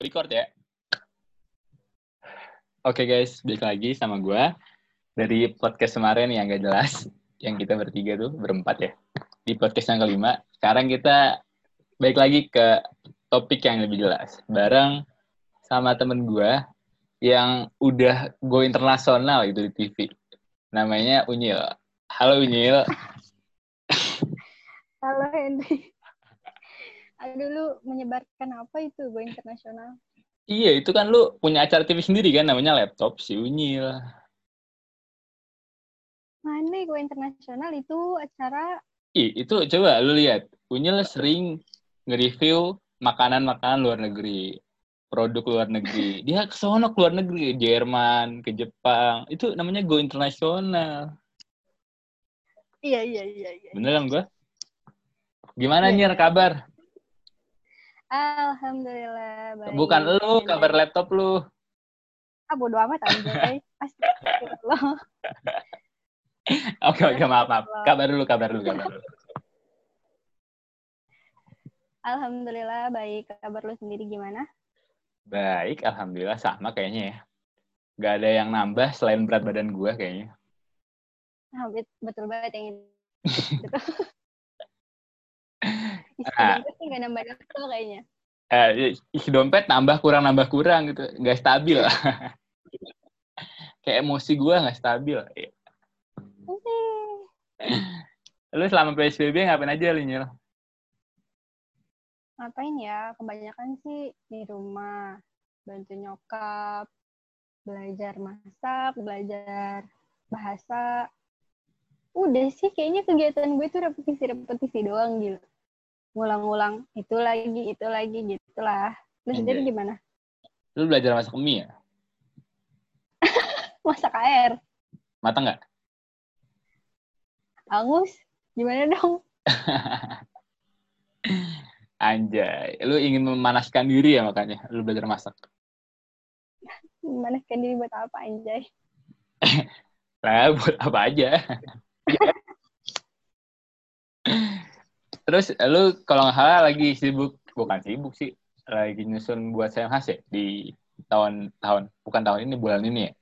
Record ya. Oke guys, balik lagi sama gue dari podcast kemarin yang gak jelas, yang kita bertiga tuh berempat ya di podcast yang kelima. Sekarang kita balik lagi ke topik yang lebih jelas, bareng sama temen gue yang udah go internasional gitu di TV. Namanya Unyil. Halo Unyil. Halo Henry. Aduh lu menyebarkan apa itu gue internasional? Iya, itu kan lu punya acara TV sendiri kan namanya laptop si Unyil. Mana gue internasional itu acara Ih, itu coba lu lihat. Unyil sering nge-review makanan-makanan luar negeri, produk luar negeri. Dia ke sono ke luar negeri, Jerman, ke Jepang. Itu namanya go internasional. Iya iya iya iya. Bener kan gua? Gimana Iya, iya. kabar? Alhamdulillah baik. Bukan lu, kabar laptop lu. Ah bodo amat anjay. Astagfirullah. Oke, oke, maaf, maaf. Kabar dulu, kabar dulu, kabar dulu. Alhamdulillah baik. Kabar lu sendiri gimana? Baik, alhamdulillah sama kayaknya ya. Gak ada yang nambah selain berat badan gua kayaknya. Ah, bet- betul banget yang itu. Isi Ah. dompet sih nggak nambah nambah kayaknya. Eh, isi dompet nambah kurang nambah kurang gitu, nggak stabil. Kayak emosi gua nggak stabil. Lu selama PSBB ngapain aja lu Nyil? Ngapain ya? Kebanyakan sih di rumah. Bantu nyokap. Belajar masak, belajar bahasa. Udah sih kayaknya kegiatan gue tuh repetisi-repetisi doang gitu. Ngulang-ngulang itu lagi, itu lagi gitu lah. Lu sendiri gimana? Lu belajar masak mie ya? Masak air. Matang nggak? Angus, gimana dong? Anjay, lu ingin memanaskan diri ya makanya lu belajar masak. Memanaskan diri buat apa anjay? Lah, buat apa aja. Terus lu kalau nggak salah lagi sibuk, bukan sibuk sih, lagi nyusun buat saya ya di tahun-tahun, bukan tahun ini, bulan ini ya?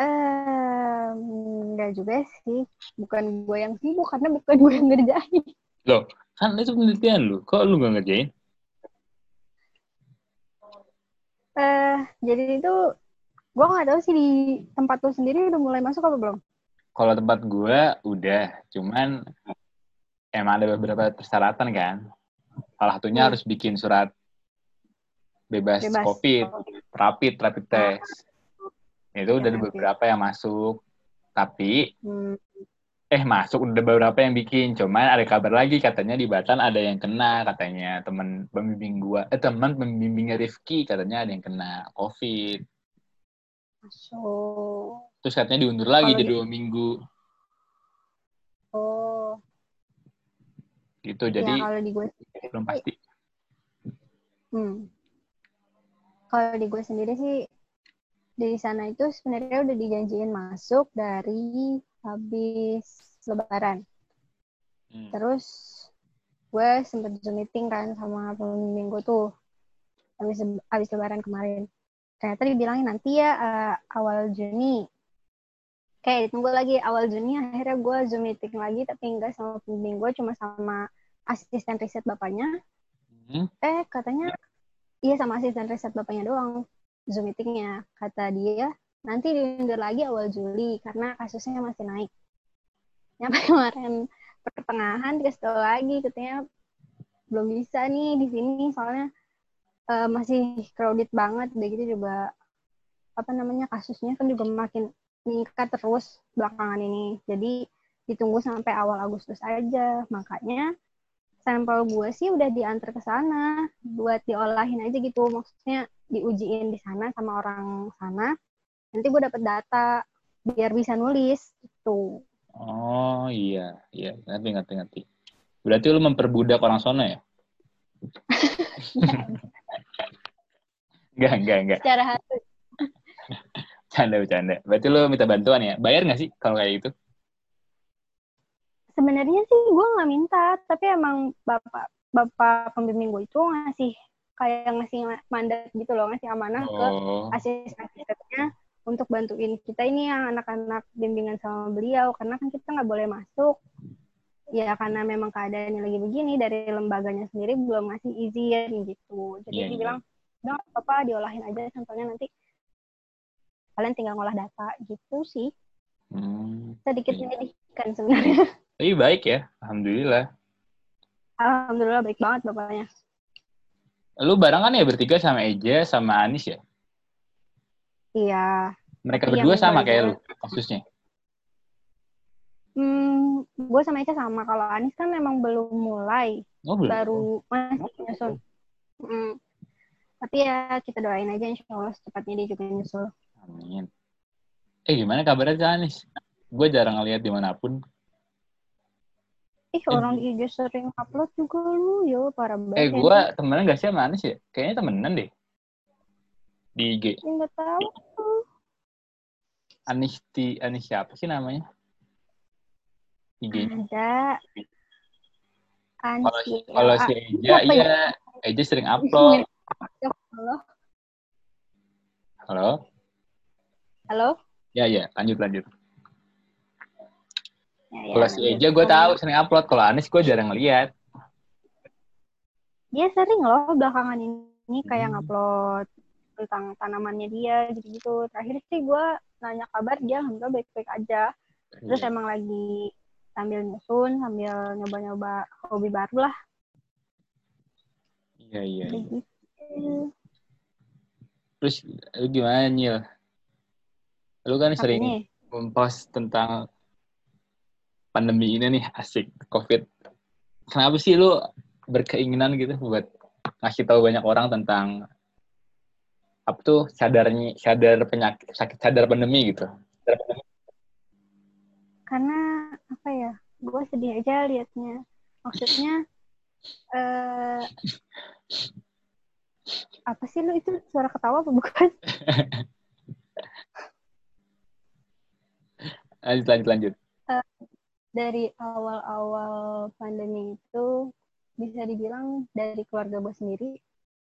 Eh, enggak juga sih. Bukan gue yang sibuk karena bukan gue yang ngerjain. Loh, kan itu penelitian lu, kok lu nggak ngerjain? Eh, jadi itu gue nggak tahu sih di tempat lu sendiri udah mulai masuk apa belum? Kalau tempat gua udah, cuman emang ada beberapa persyaratan kan. Salah satunya Hmm. harus bikin surat bebas, Bebas. COVID, rapid, rapid test. Itu Ya, udah ada beberapa yang masuk. Tapi, Hmm, eh masuk udah beberapa yang bikin. Cuman ada kabar lagi katanya di Batan ada yang kena katanya teman pembimbing gua, eh teman pembimbingnya Rifki katanya ada yang kena COVID. masuk. Terus katanya diundur lagi Kalau jadi di- dua minggu Oh, gitu. ya Jadi kalau di gue, belum pasti. hmm. Kalau di gue sendiri sih di sana itu sebenarnya udah dijanjiin masuk dari habis Lebaran. Hmm. Terus gue sempet zoom meeting kan sama pembimbing gue tuh habis habis lebaran kemarin. Ternyata dibilangin nanti ya eh, awal Juni. Kayak ditunggu lagi awal Juni akhirnya gue zoom meeting lagi tapi enggak sama pembimbing gue cuma sama asisten riset bapaknya. Hmm. Eh katanya iya sama asisten riset bapaknya doang zoom meetingnya. Kata dia nanti diundur lagi awal Juli karena kasusnya masih naik. Nyampe kemarin pertengahan dikasih tahu lagi katanya belum bisa nih di sini soalnya eh, masih crowded banget udah gitu juga apa namanya kasusnya kan juga makin meningkat terus belakangan ini jadi ditunggu sampai awal Agustus aja makanya sampel gue sih udah diantar ke sana buat diolahin aja gitu maksudnya diujiin di sana sama orang sana nanti gue dapet data biar bisa nulis gitu Oh iya, iya, ngerti, ngerti, ngerti. Berarti lu memperbudak orang sono ya? Enggak, enggak, enggak. secara hati Canda, bercanda. Berarti lu minta bantuan ya? Bayar nggak sih kalau kayak gitu? Sebenarnya sih gue nggak minta tapi emang bapak bapak pembimbing gue itu ngasih kayak ngasih mandat gitu loh ngasih amanah Oh. ke asisten-asistennya untuk bantuin kita ini yang anak-anak bimbingan sama beliau karena kan kita nggak boleh masuk ya karena memang keadaannya lagi begini dari lembaganya sendiri belum ngasih izin gitu jadi Iya, iya. dibilang udah nggak apa-apa diolahin aja sampelnya nanti kalian tinggal ngolah data gitu sih Hmm. sedikit Iya. menyedihkan sebenarnya Tapi baik ya, alhamdulillah. alhamdulillah baik banget bapaknya Lu barengan ya bertiga sama Eja sama Anis ya? iya Mereka Iya, berdua sama kayak lu kasusnya. hmm gue sama Ica sama kalau Anis kan memang belum mulai Oh, belum. baru masih nyusul Hmm. tapi ya kita doain aja insya Allah secepatnya dia juga nyusul Amin. Eh gimana kabarnya Anis? Gue jarang ngeliat di mana pun. Ih orang di IG sering upload juga lu yo parah banget Eh ya. gue temenan gak sih sama Anis ya? Kayaknya temenan deh. Di IG. Ya, nggak tahu Anis, di, Anis siapa sih namanya? IG-nya. ada Anis Kalau ya. kalau si Eja, ya? iya. Eja sering upload. halo Halo? halo Ya, ya. Lanjut, lanjut. Ya, ya, Kalau si lanjut. Eja gue tahu sering upload. Kalau Anis gue jarang ngeliat. dia sering loh belakangan ini kayak Hmm. ngupload tentang tanamannya dia gitu-gitu terakhir sih gue nanya kabar dia alhamdulillah baik-baik aja terus Iya. emang lagi sambil nyusun sambil nyoba-nyoba hobi baru lah Iya, iya. iya. gitu Terus lu gimana Nyil? Lu kan sering Apanya? mempost tentang pandemi ini nih asik COVID. Kenapa sih lu berkeinginan gitu buat ngasih tahu banyak orang tentang apa tuh sadarnya sadar penyakit sakit sadar pandemi gitu. Sadar pandemi. karena apa ya gue sedih aja liatnya maksudnya eh apa sih lu itu suara ketawa apa bukan Lanjut lanjut lanjut. Dari awal-awal pandemi itu bisa dibilang dari keluarga gue sendiri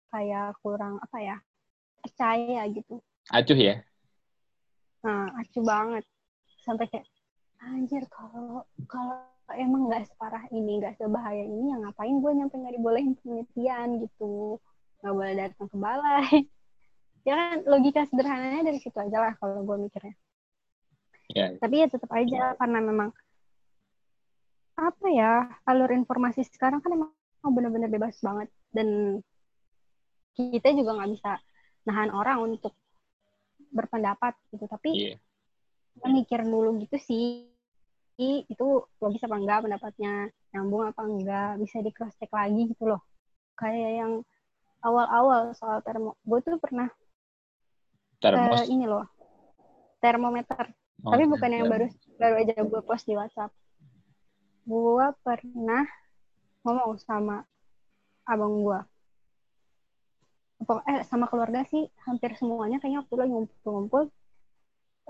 kayak kurang apa ya percaya gitu. Acuh ya. nah acuh banget. Sampai kayak anjir kalau kalau emang nggak separah ini nggak sebahaya ini ya ngapain gue nyampe nggak dibolehin penelitian gitu? Nggak boleh datang ke balai. Ya kan logika sederhananya dari situ aja lah kalau gue mikirnya. Ya. tapi ya tetap aja karena memang apa ya alur informasi sekarang kan emang benar-benar bebas banget. Dan kita juga nggak bisa nahan orang untuk berpendapat gitu. Tapi kita mikir dulu gitu sih itu logis apa enggak pendapatnya nyambung apa enggak bisa di cross check lagi gitu loh. Kayak yang awal-awal soal termo gue tuh pernah Termos. ini loh termometer. Oh, tapi bukan yang baru baru aja gue post di WhatsApp gue pernah ngomong sama abang gue eh sama keluarga sih hampir semuanya kayaknya waktu lagi ngumpul-ngumpul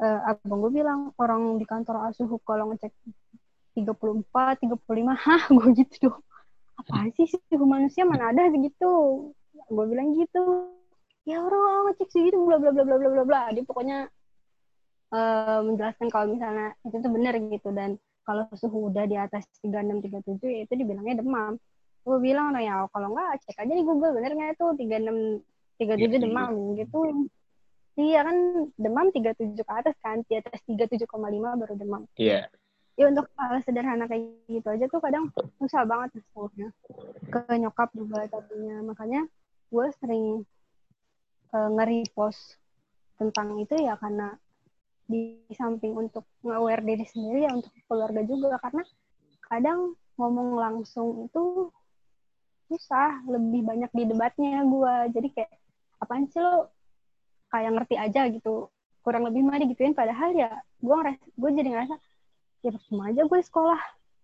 eh, abang gue bilang orang di kantor asuh kalau ngecek 34, 35, hah gue gitu dong. Apa sih suhu manusia mana ada segitu? Gue bilang gitu. Ya orang ngecek segitu bla bla bla bla bla bla bla. Dia pokoknya eh, menjelaskan kalau misalnya itu tuh benar gitu dan kalau suhu udah di atas 36 37 ya itu dibilangnya demam. Gue bilang nah ya kalau nggak cek aja di Google bener nggak itu? 36 37 Iya, demam gitu. Iya kan demam 37 ke atas kan di atas 37,5 baru demam. Iya. ya untuk hal sederhana kayak gitu aja tuh kadang susah banget soalnya ke nyokap juga tadinya. Makanya gue sering uh, nge-repost tentang itu ya karena di samping untuk nge-aware diri sendiri ya untuk keluarga juga. Karena kadang ngomong langsung itu susah lebih banyak di debatnya gue jadi kayak apaan sih lo? Kayak ngerti aja gitu. Kurang lebih mah digituin. Padahal ya gue ngeras gue jadi ngerasa ya percuma aja gue sekolah.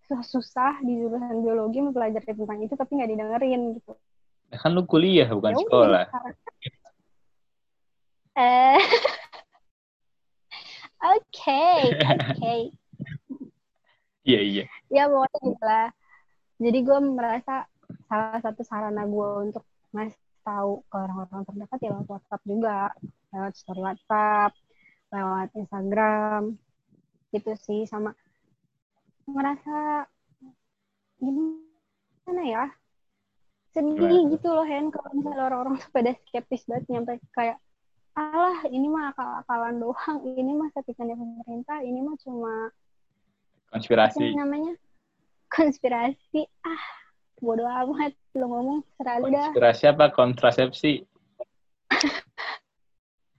Susah-susah di jurusan biologi mempelajari tentang itu tapi nggak didengerin gitu. Ya kan lu kuliah bukan Ya sekolah. eh oke oke Iya iya. ya pokoknya gitu lah. Jadi gue merasa salah satu sarana gue untuk ngasih tahu ke orang-orang terdekat ya lewat WhatsApp juga. Lewat story WhatsApp lewat Instagram gitu sih. Sama ngerasa gimana ya? Sedih Gimana? gitu loh Hen kalau misalnya orang-orang tuh pada skeptis banget nyampe kayak alah ini mah akal-akalan doang ini mah settingannya pemerintah ini mah cuma apa Konspirasi. namanya konspirasi ah bodoh amat lo ngomong selalu dah Konspirasi apa? Kontrasepsi.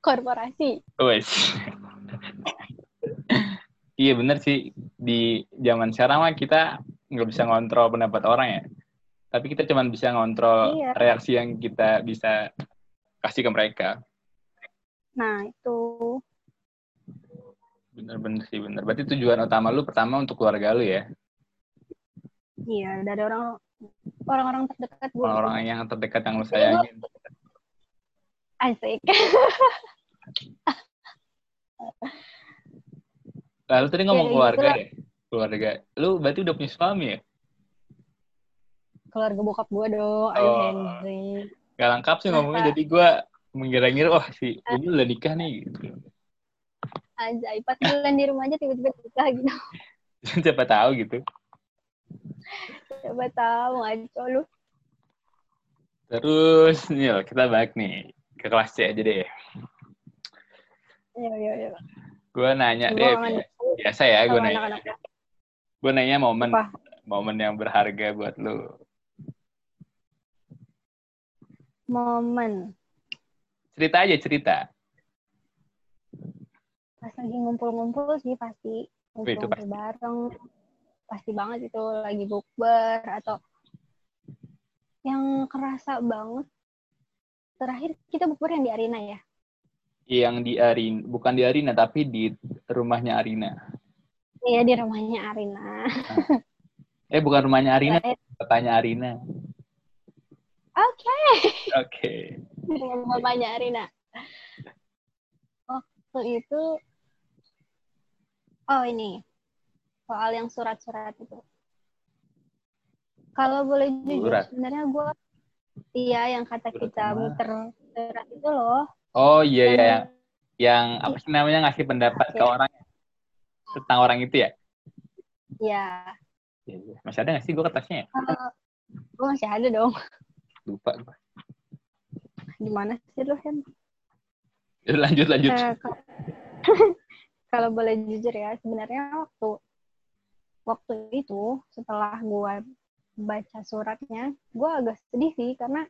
korporasi Wes. iya bener sih di zaman sekarang mah kita nggak bisa ngontrol pendapat orang ya. Tapi kita cuma bisa ngontrol Iya. reaksi yang kita bisa kasih ke mereka. Nah itu Bener-bener sih bener. Berarti tujuan utama lu pertama untuk keluarga lu ya. iya dari orang orang-orang terdekat gue Orang-orang yang terdekat yang lu sayangin. asik Lalu tadi ngomong Ya, keluarga ya. Keluarga. Lu berarti udah punya suami ya? keluarga bokap gue dong Oh. Henry Gak lengkap sih ngomongnya. Jadi gue mengira-ngira, wah si ini udah nikah nih. Gitu. aja bulan di rumah aja tiba-tiba nikah gitu Siapa tahu gitu. coba tahu ngaco lu Terus, Nil, kita balik nih ke kelas C aja deh. Iya, iya, iya. Gue nanya Gua deh, biasa ya gue nanya. Gue nanya momen, Apa? momen yang berharga buat lu. Momen Cerita aja cerita. pas lagi ngumpul-ngumpul sih pasti itu ngumpul bareng. Pasti banget itu lagi bukber atau yang kerasa banget. Terakhir kita bukber yang di arena ya. Yang di Arina, bukan di Arina, tapi di rumahnya Arina. Iya di rumahnya Arina. Eh, bukan rumahnya Arina, Eh, bapaknya Arina. Oke. Oke. Di rumah bapaknya Arina. Waktu itu Oh ini soal yang surat-surat itu. Kalau boleh jujur, Surat. sebenarnya gue iya yang kata Surat kita apa? muter surat itu loh. Oh iya, iya. yang- Yang, apa sih namanya ngasih pendapat ke Iya. orang tentang orang itu ya? Ya, Iya, iya. Masih ada nggak sih gue kertasnya ya? gue masih ada dong. Lupa. gua. Gimana sih lu kan? Ya, lanjut, lanjut. Ka- Kalau boleh jujur ya, sebenarnya waktu waktu itu setelah gue baca suratnya, gue agak sedih sih karena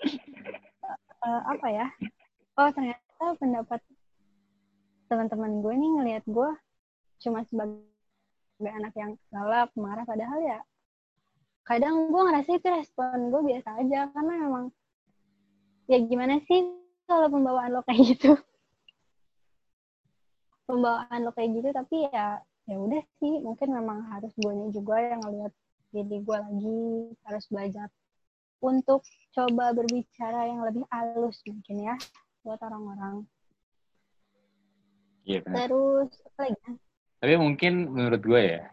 eh, apa ya? Oh ternyata pendapat teman-teman gue nih ngelihat gue cuma sebagai anak yang galak, marah, padahal ya kadang gue ngerasa itu respon gue biasa aja karena memang ya gimana sih kalau pembawaan lo kayak gitu pembawaan lo kayak gitu tapi ya ya udah sih mungkin memang harus gue juga yang ngeliat diri gue lagi harus belajar untuk coba berbicara yang lebih halus mungkin ya buat orang-orang Iya, benar. terus apa lagi? Tapi mungkin menurut gue ya,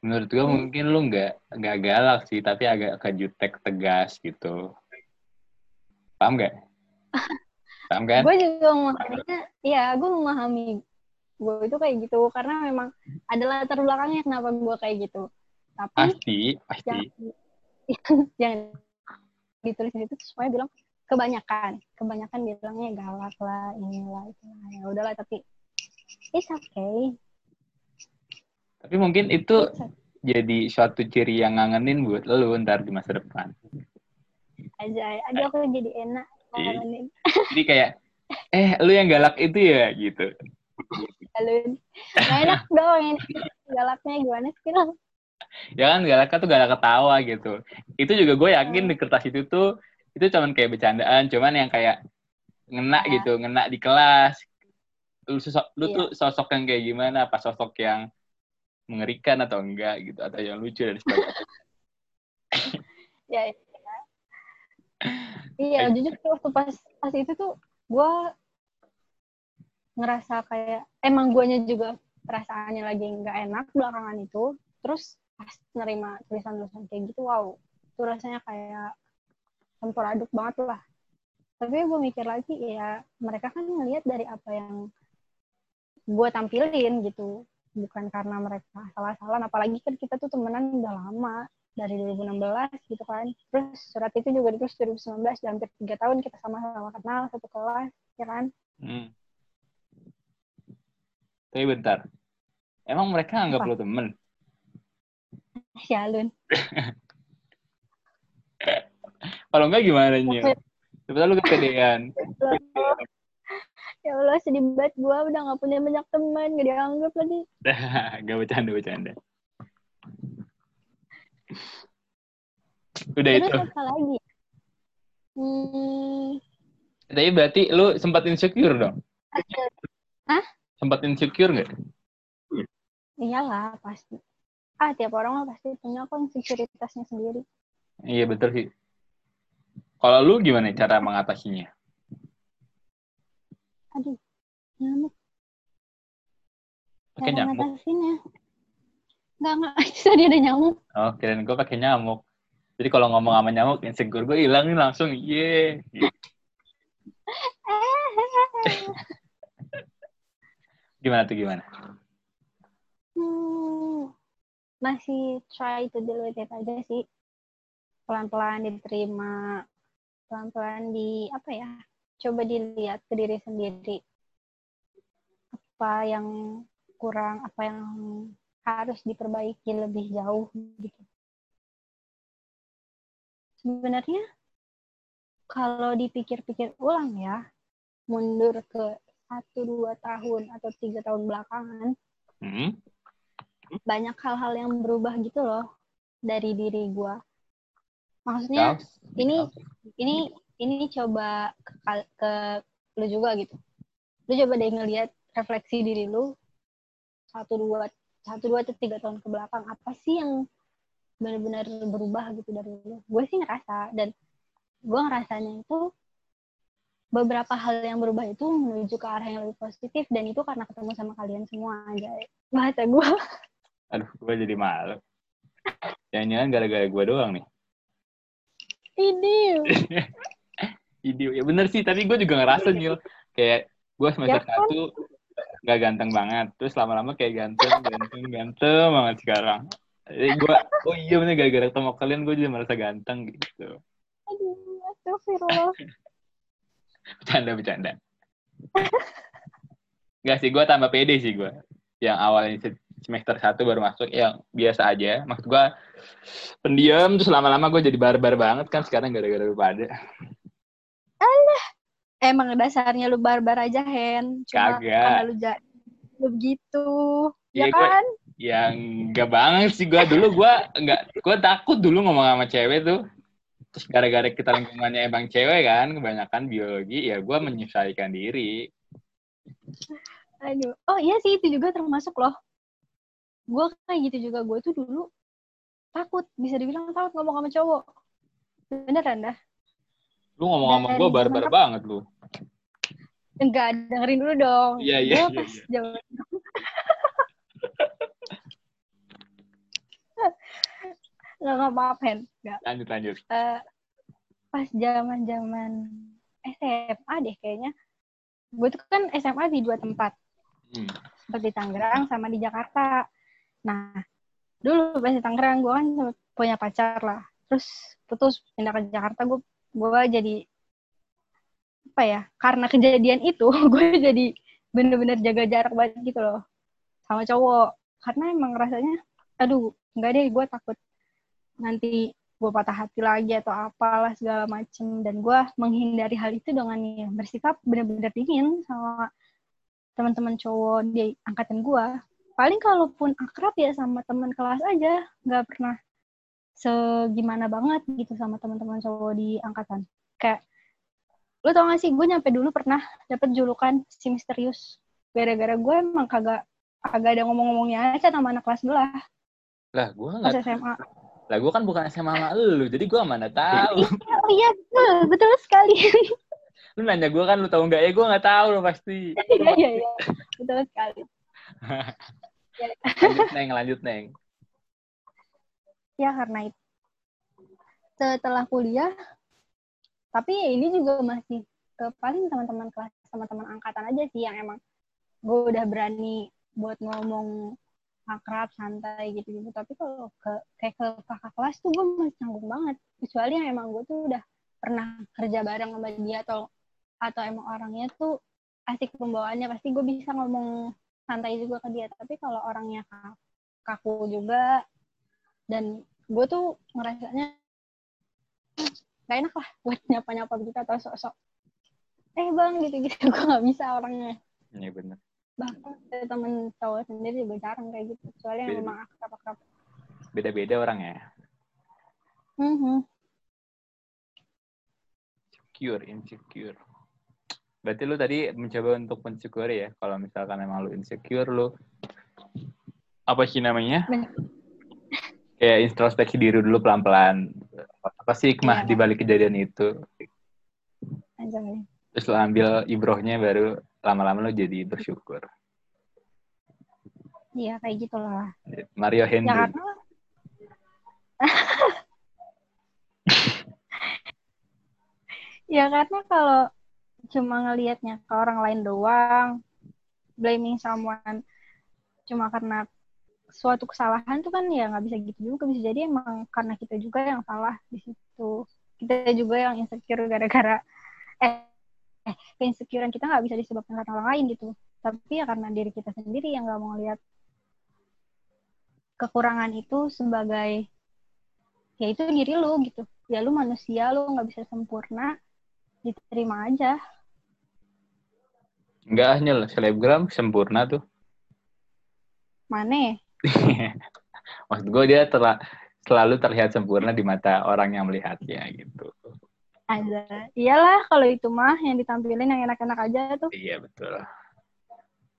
menurut gue Hmm. mungkin lu nggak nggak galak sih, tapi agak ke jutek tegas gitu. Paham nggak? Paham kan? gue juga memahaminya iya gue memahami gue itu kayak gitu karena memang ada latar belakangnya kenapa gue kayak gitu tapi Pasti, pasti. yang yang ditulis itu semuanya bilang kebanyakan kebanyakan bilangnya galak lah inilah itulah ya udahlah tapi it's okay Tapi mungkin itu okay jadi suatu ciri yang ngangenin buat lu ntar di masa depan. Aja aja aku jadi enak ngomongin Jadi kayak, eh lu yang galak itu ya gitu. nggak enak dong ini galaknya gimana sih lo Ya kan galaknya tuh galak ketawa gitu. Itu juga gue yakin Hmm. di kertas itu tuh itu cuman kayak bercandaan, cuman yang kayak ngena Ya. gitu, ngena di kelas. Lu, sosok, lu Iya. tuh sosok yang kayak gimana? Apa sosok yang mengerikan atau enggak gitu atau yang lucu dan sebagainya. ya ya. Iya jujur tuh waktu pas pas itu tuh gue ngerasa kayak emang guanya juga perasaannya lagi nggak enak belakangan itu terus pas nerima tulisan-tulisan kayak gitu wow itu rasanya kayak campur aduk banget lah. Tapi gue mikir lagi ya mereka kan ngelihat dari apa yang gue tampilin gitu bukan karena mereka salah-salah apalagi kan kita tuh temenan udah lama dari 2016 gitu kan terus surat itu juga ditulis 2019 dan hampir tiga tahun kita sama-sama kenal satu kelas ya kan hmm. tapi bentar emang mereka anggap lo temen Sialun. Kalau enggak gimana nih? Coba lu kepedean. ya Allah sedih banget gue udah gak punya banyak teman gak dianggap lagi gak bercanda bercanda udah Terus itu. apa lagi? Hmm, tapi berarti lu sempat insecure dong? Hah? sempat insecure nggak? Iyalah pasti. Ah tiap orang lah pasti punya kok insecuritasnya sendiri. Iya betul sih. Kalau lu gimana cara mengatasinya? Aduh nyamuk. Pakai nyamuk? nggak nggak. Tadi ada nyamuk. Oh kirain gue pakai nyamuk jadi kalau ngomong sama nyamuk insecure gue hilang nih langsung. Ye gimana tuh gimana? Hmm, masih try to deal with it aja sih. Pelan-pelan diterima pelan-pelan di apa ya coba dilihat ke diri sendiri. Apa yang kurang apa yang harus diperbaiki lebih jauh gitu sebenarnya kalau dipikir-pikir ulang ya mundur ke satu dua tahun atau tiga tahun belakangan hmm? banyak hal-hal yang berubah gitu loh dari diri gue maksudnya ini ini ini coba ke, ke lu juga gitu. Lu coba deh ngelihat refleksi diri lu satu dua satu dua atau tiga tahun ke belakang apa sih yang benar-benar berubah gitu dari lu gue sih ngerasa dan gue ngerasanya itu beberapa hal yang berubah itu menuju ke arah yang lebih positif dan itu karena ketemu sama kalian semua aja bahasa gue aduh gue jadi malu. Jangan-jangan gara-gara gue doang nih. Ini video ya bener sih tapi gue juga ngerasa nih kayak gue semester Ya kan? satu nggak ganteng banget. Terus lama-lama kayak ganteng ganteng ganteng banget sekarang jadi gue oh iya bener gara-gara ketemu kalian gue juga merasa ganteng gitu. Aduh astagfirullah. Bercanda bercanda. Gak sih gue tambah pede sih gue yang awalnya se- semester satu baru masuk yang biasa aja. Maksud gue pendiam terus lama-lama gue jadi barbar banget kan sekarang gara-gara lu pada. Emang dasarnya lu barbar aja Hen. Cuma Kagak. lu jadi lu begitu. Ya gua- kan yang gak banget sih gue dulu gue nggak gue takut dulu ngomong sama cewek tuh. Terus gara-gara kita lingkungannya emang cewek kan kebanyakan biologi ya gue menyesuaikan diri. Aduh. Oh iya sih itu juga termasuk loh. Gue kayak gitu juga. Gue tuh dulu takut bisa dibilang takut ngomong sama cowok. Beneran dah. Lu ngomong sama gue barbar banget lu. Enggak dengerin dulu dong. Iya, iya, Gua iya, pas zaman nggak nggak maaf Hen. Nggak. Lanjut lanjut. Eh, pas zaman zaman SMA deh kayaknya. Gue tuh kan SMA di dua tempat. Hmm. seperti Tangerang sama di Jakarta. Nah dulu pas di Tangerang gue kan punya pacar lah. Terus putus pindah ke Jakarta gue gue jadi apa ya karena kejadian itu gue jadi bener-bener jaga jarak banget gitu loh sama cowok. Karena emang rasanya aduh nggak deh gue takut nanti gue patah hati lagi atau apalah segala macem. Dan gue menghindari hal itu dengan ya bersikap bener-bener dingin sama teman-teman cowok di angkatan gue paling kalaupun akrab ya sama teman kelas aja nggak pernah segimana banget gitu sama teman-teman cowok di angkatan. Kayak lu tau gak sih gue nyampe dulu pernah dapet julukan si misterius. Gara-gara gue emang kagak kagak ada ngomong-ngomongnya aja sama anak kelas sebelah lah. Gue pas nggak SMA lah gue kan bukan SMA sama lu jadi gue mana tahu. Oh iya betul betul sekali. Lu nanya gue kan lu tahu nggak? Ya gue nggak tahu lo pasti. Iya iya iya betul sekali. Lanjut neng lanjut neng. Ya karena itu. Setelah kuliah tapi ini juga masih ke paling teman-teman kelas teman-teman angkatan aja sih yang emang gue udah berani buat ngomong akrab santai gitu gitu tapi kalau ke kayak ke kakak kelas tuh gue masih canggung banget. Kecuali yang emang gue tuh udah pernah kerja bareng sama dia atau atau emang orangnya tuh asik pembawaannya pasti gue bisa ngomong santai juga ke dia. Tapi kalau orangnya kaku juga dan gue tuh ngerasanya gak enak lah buat nyapa-nyapa begitu atau sok-sok eh bang gitu-gitu. Gue gak bisa orangnya. Iya benar. Bahkan temen cowok sendiri juga jarang kayak gitu soalnya Beda. memang akrab-akrab Beda-beda orang ya. Mhm. Secure, insecure. Berarti lu tadi mencoba untuk mensyukuri ya. Kalau misalkan emang lu insecure, lu apa sih namanya? Kayak introspeksi diri dulu pelan-pelan. Apa sih hikmah Iya. di balik kejadian itu? Anjay. Terus lu ambil ibrohnya baru lama-lama lu jadi bersyukur. Iya kayak gitulah. Mario Ya Hendry. karena ya karena kalau cuma ngelihatnya ke orang lain doang, blaming someone cuma karena suatu kesalahan tuh kan ya nggak bisa gitu juga bisa jadi emang karena kita juga yang salah di situ kita juga yang insecure gara-gara eh eh keinsecurean kita nggak bisa disebabkan karena orang lain gitu. Tapi ya karena diri kita sendiri yang nggak mau lihat kekurangan itu sebagai ya itu diri lu gitu. Ya lu manusia lu nggak bisa sempurna diterima aja. Enggak hanya selebgram sempurna tuh. mana Maksud gue dia telah selalu terlihat sempurna di mata orang yang melihatnya gitu. Aja iyalah kalau itu mah yang ditampilin yang enak-enak aja tuh Iya betul.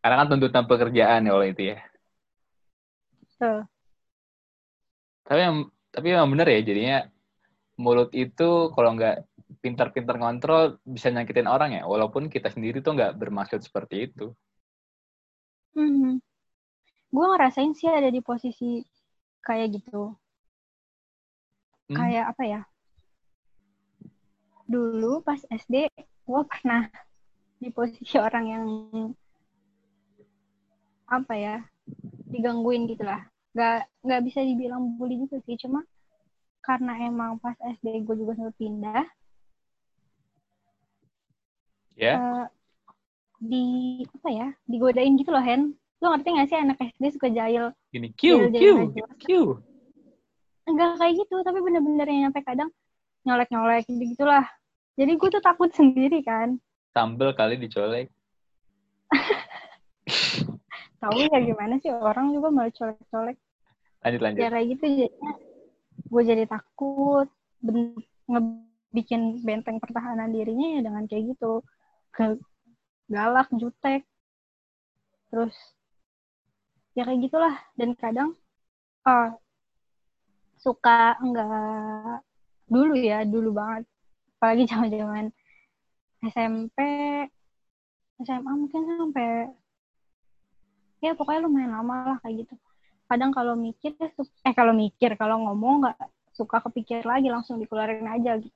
Karena kan tuntutan pekerjaan ya oleh itu ya. Tapi yang tapi emang bener ya jadinya mulut itu kalau nggak pintar-pintar ngontrol bisa nyakitin orang ya. Walaupun kita sendiri tuh nggak bermaksud seperti itu. hmm. gue ngerasain sih ada di posisi kayak gitu Hmm, kayak apa ya dulu pas SD gue pernah di posisi orang yang apa ya digangguin gitu lah nggak nggak bisa dibilang bully juga sih cuma karena emang pas SD gue juga sempat pindah ya. eh, di apa ya digodain gitu loh Hen lo ngerti gak sih anak SD suka jahil Gini Q Q. Q. enggak kayak gitu tapi bener-bener yang nyampe kadang nyolek-nyolek gitu gitulah jadi gue tuh takut sendiri kan. Sambel kali dicolek. tahu ya gimana sih orang juga mau colek-colek. Lanjut lanjut. ya kayak gitu jadinya gue jadi takut ben ngebikin benteng pertahanan dirinya ya dengan kayak gitu. Ke galak jutek. Terus ya kayak gitulah. Dan kadang ah suka enggak dulu ya dulu banget apalagi zaman zaman SMP SMA mungkin sampai ya pokoknya lumayan lama lah kayak gitu kadang kalau mikir eh kalau mikir kalau ngomong nggak suka kepikir lagi langsung dikeluarin aja gitu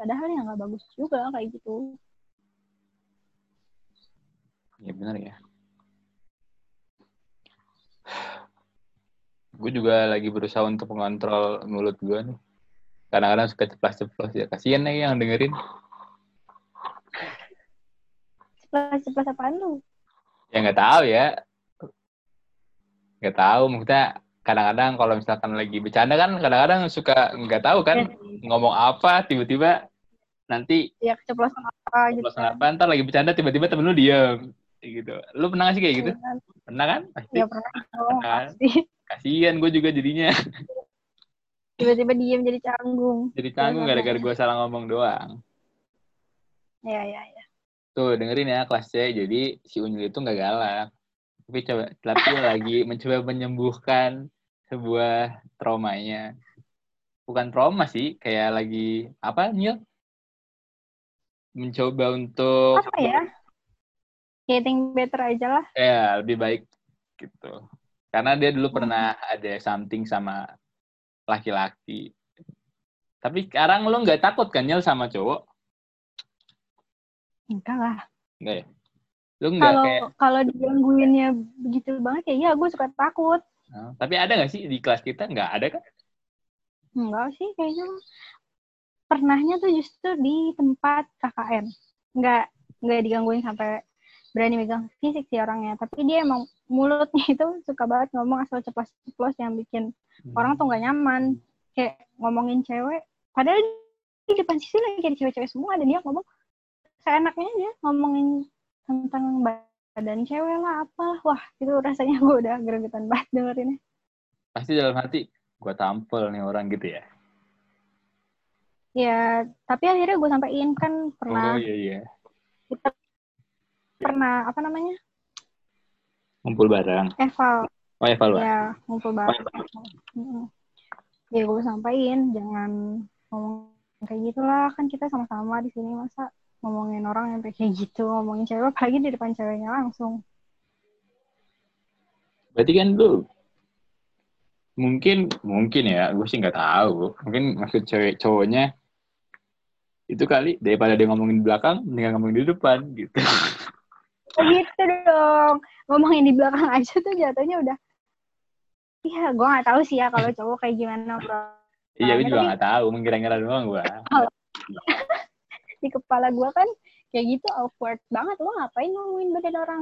padahal ya nggak bagus juga kayak gitu Ya benar ya. Gue juga lagi berusaha untuk mengontrol mulut gue nih. Kadang-kadang suka ceplas-ceplos ya. Kasian nih yang dengerin. ceplas ceplas apaan lu Ya nggak tahu ya. Nggak tahu. Maksudnya kadang-kadang kalau misalkan lagi bercanda kan kadang-kadang suka nggak tahu kan ngomong apa tiba-tiba nanti ya keceplosan apa gitu ceplosan apa ntar lagi bercanda tiba-tiba temen lu diem gitu. Lu pernah nggak sih kayak gitu? Pernah kan? Pasti. ya pernah Kan? pasti Kasian gue juga jadinya. tiba-tiba diem jadi canggung Jadi canggung Benar, gara-gara gue salah ngomong doang. ya ya ya Tuh dengerin ya kelas C. Jadi si Unyil itu nggak galak. Tapi coba tapi lagi mencoba menyembuhkan sebuah traumanya. Bukan trauma sih, kayak lagi apa Nyil? Mencoba untuk apa ya getting better aja lah ya lebih baik gitu. Karena dia dulu pernah ada something sama laki-laki. Tapi sekarang lo nggak takut kan Nyil sama cowok? enggak lah Enggak ya? Lu enggak kalau kayak... kalau digangguinnya begitu banget ya iya gue suka takut Oh, tapi ada nggak sih di kelas kita? Nggak ada kan? enggak sih kayaknya pernahnya tuh justru di tempat KKN nggak nggak digangguin sampai berani megang fisik sih orangnya tapi dia emang mulutnya itu suka banget ngomong asal ceplos-ceplos yang bikin orang tuh nggak nyaman kayak ngomongin cewek padahal di depan sisi lagi ada cewek-cewek semua dan dia ngomong seenaknya aja ngomongin tentang badan cewek lah apalah wah itu rasanya gue udah gregetan banget dengerinnya Pasti dalam hati, gua tampil nih orang gitu ya. ya tapi akhirnya gue sampein kan pernah Oh iya iya. kita pernah apa namanya Ngumpul bareng. eval Oh evaluasi. ya ngumpul bareng Mm. ya gue sampaikan jangan ngomong kayak gitulah kan kita sama-sama di sini masa ngomongin orang yang kayak gitu ngomongin cewek apalagi di depan ceweknya langsung Berarti kan lu mungkin mungkin ya, gue sih nggak tahu. Mungkin maksud cewek cowoknya itu kali daripada dia ngomongin di belakang, mendingan ngomongin di depan gitu. gitu dong ngomongin di belakang aja tuh jatuhnya udah Iya, gue gak tahu sih ya kalau cowok kayak gimana bro. iya, gue juga nggak tahu, mengira-ngira doang gua. Di kepala gue kan kayak gitu awkward banget. Lo ngapain ngomongin badan orang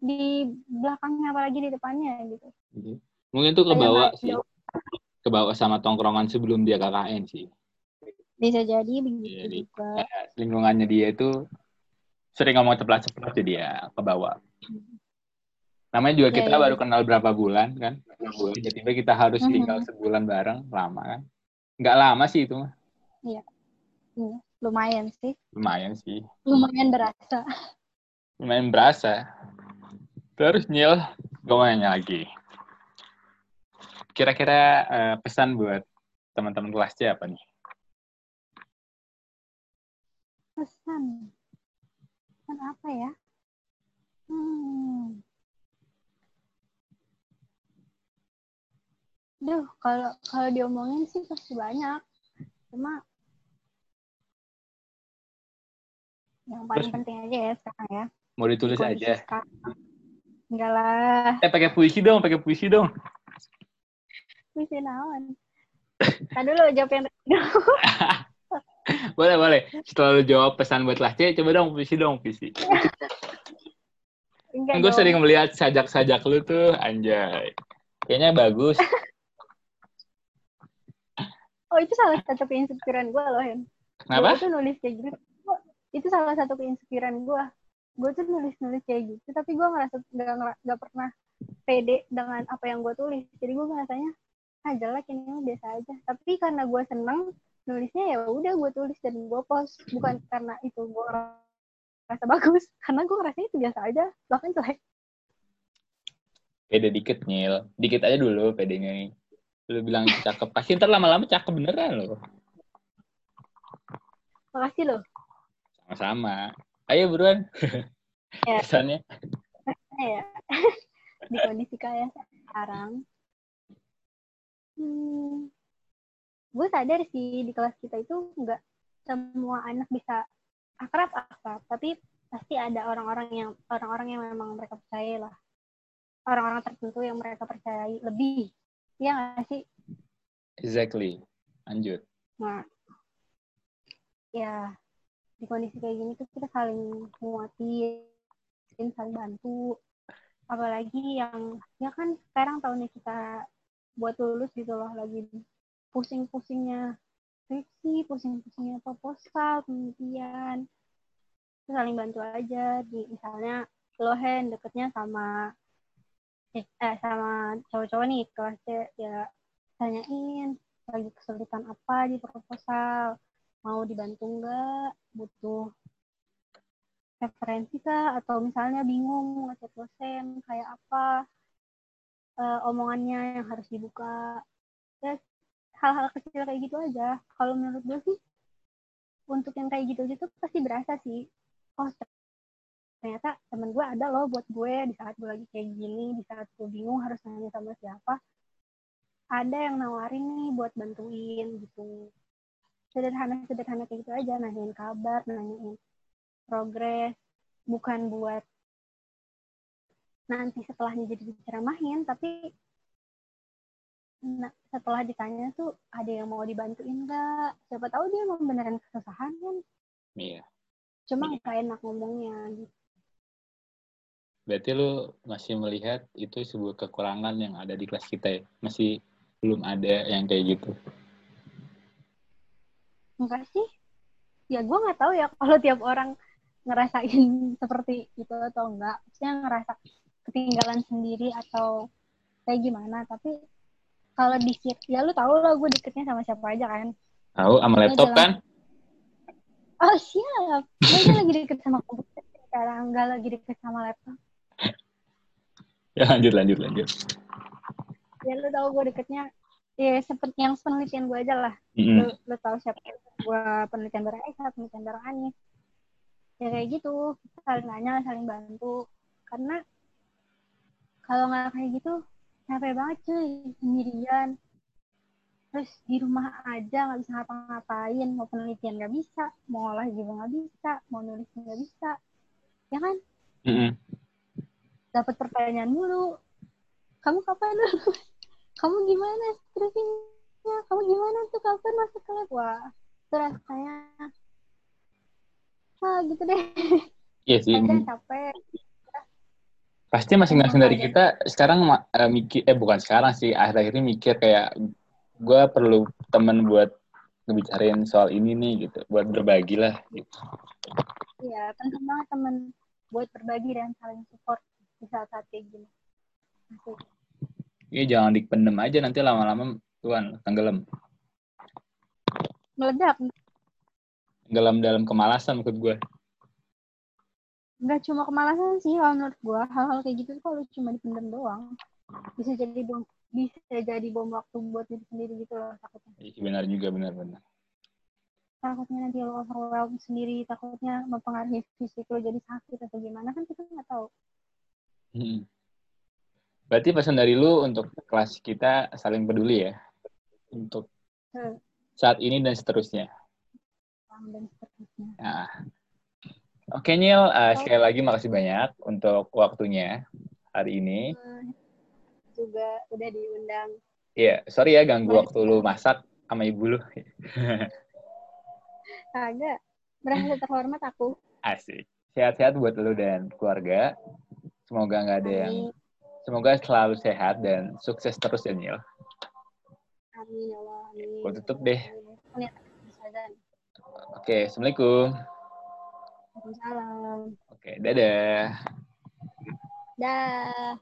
di belakangnya apalagi di depannya gitu. Mungkin tuh kebawa sih, nggak- kebawa sama tongkrongan sebelum dia KKN sih. Bisa jadi begitu Iya, di- juga. Lingkungannya dia itu sering ngomong ceplas-ceplos jadi ya kebawa. Namanya juga Iya, kita iya. baru kenal berapa bulan kan. Tiba-tiba kita harus Mhm. tinggal sebulan bareng, lama kan. Nggak lama sih itu mah. Iya, lumayan sih. Lumayan sih. Lumayan berasa. Lumayan berasa. Terus Nyil, gue mau nanya lagi. Kira-kira eh, pesan buat teman-teman kelas C apa nih? Pesan. Pesan apa ya? Hmm. Duh, kalau kalau diomongin sih pasti banyak. Cuma yang paling Terus- penting aja ya sekarang ya. Mau ditulis kondisi aja. sekarang. Enggak lah, Eh, pakai puisi dong, pakai puisi dong. bisa naon. Tadi dulu jawab yang tadi. boleh, boleh. Setelah lu jawab pesan buat kelas C, coba dong puisi dong, puisi. Enggak Kan gue sering melihat sajak-sajak lu tuh, anjay. Kayaknya bagus. Oh, itu salah satu keinspiran gue loh, Hen. Kenapa? Gue tuh nulis kayak gitu. Itu salah satu keinspiran gue. Gue tuh nulis-nulis kayak gitu, tapi gue ngerasa gak, gak pernah pede dengan apa yang gue tulis. Jadi gue ngerasanya, ah jelek ini biasa aja. Tapi karena gue seneng, nulisnya ya udah gue tulis dan gue post. Bukan karena itu gue ngerasa bagus, karena gue ngerasanya itu biasa aja. Bahkan jelek. Pede dikit, Nyil. Dikit aja dulu pedenya. Lu bilang cakep. Pasti ntar lama-lama cakep beneran loh. Makasih loh. Sama-sama. Ayo buruan. Ya. Pesannya. ya di kondisi kayak sekarang hmm, gue sadar sih di kelas kita itu nggak semua anak bisa akrab akrab. Tapi pasti ada orang-orang yang orang-orang yang memang mereka percaya lah. Orang-orang tertentu yang mereka percayai lebih. Ya nggak sih? Exactly. Lanjut. nah ya di kondisi kayak gini tuh kita saling nguatin saling bantu. Apalagi yang ya kan sekarang tahunnya kita buat lulus gitu loh lagi pusing-pusingnya skripsi pusing-pusingnya proposal penelitian Terus saling bantu aja. Di misalnya lo Hen deketnya sama eh, eh, sama cowok-cowok nih kelas C ya tanyain lagi kesulitan apa di proposal? Mau dibantu nggak? Butuh referensi kah? Atau misalnya bingung ngechat dosen kayak apa eh, omongannya yang harus dibuka. Ya hal-hal kecil kayak gitu aja. Kalau menurut gue sih untuk yang kayak gitu gitu pasti berasa sih. Oh ternyata temen gue ada loh buat gue di saat gue lagi kayak gini di saat gue bingung harus nanya sama siapa. Ada yang nawarin nih buat bantuin gitu. Sederhana sederhana kayak gitu aja nanyain kabar nanyain progres. Bukan buat nanti setelahnya jadi diceramahin tapi nah, setelah ditanya tuh ada yang mau dibantuin nggak siapa tahu dia mau beneran kesusahan kan Iya. cuma Iya. nggak enak ngomongnya gitu Berarti lu masih melihat itu sebuah kekurangan yang ada di kelas kita ya? Masih belum ada yang kayak gitu. enggak sih ya gue nggak tahu ya kalau tiap orang ngerasain seperti itu atau enggak maksudnya ngerasa ketinggalan sendiri atau kayak gimana tapi kalau di ya lu tau lah gue deketnya sama siapa aja kan. Tahu sama laptop kan? oh siap. Gue lagi deket sama komputer sekarang enggak lagi deket sama laptop. Ya lanjut lanjut lanjut. ya lu tau gue deketnya ya seperti yang penelitian gue aja lah. Mm-mm. lu, lu tahu siapa gue penelitian bareng Esa penelitian bareng Anis ya kayak gitu. Saling nanya saling bantu. Karena kalau nggak kayak gitu capek banget cuy. Sendirian. Terus di rumah aja nggak bisa ngapa-ngapain. Mau penelitian nggak bisa mau olah juga nggak bisa mau nulis nggak bisa. Ya kan? Mm-mm. dapat pertanyaan mulu. Kamu kapan? Lulus kamu gimana skripsinya? Kamu gimana tuh? Kapan masuk ke lab? Wah itu rasanya. Ah gitu deh. Iya sih. Capek Pasti masing-masing dari kita sekarang eh, mikir eh bukan sekarang sih akhir-akhir ini mikir kayak gue perlu temen buat ngebicarain soal ini nih gitu, buat berbagi lah gitu. Iya, penting banget temen buat berbagi dan saling support di saat-saat kayak gini. Iya jangan dipendem aja nanti lama-lama tuan tenggelam. Meledak, Tenggelam dalam kemalasan maksud gue. Nggak cuma kemalasan sih kalau menurut gua hal-hal kayak gitu tuh kalau cuma dipendam doang bisa jadi bom bisa jadi bom waktu buat diri sendiri gitu loh takutnya Iya benar juga benar-benar. takutnya nanti lo overwhelmed sendiri takutnya mempengaruhi fisik lo jadi sakit atau gimana kan kita nggak tahu Hmm. Berarti pesan dari lu untuk kelas kita saling peduli ya. Untuk Hmm. saat ini dan seterusnya. Dan seterusnya Nah. Oke Nil, eh, sekali lagi makasih banyak untuk waktunya hari ini. Hmm, juga udah diundang Iya, sorry ya ganggu Boleh. waktu lu masak sama ibu lu. kagak merasa terhormat aku Asik. Sehat-sehat buat lu dan keluarga. Semoga nggak ada yang, amin semoga selalu sehat dan sukses terus ya Nil. amin ya Allah amin Gua tutup deh. Amin. Azan. Oke, Assalamualaikum. Waalaikumsalam Oke, dadah. dah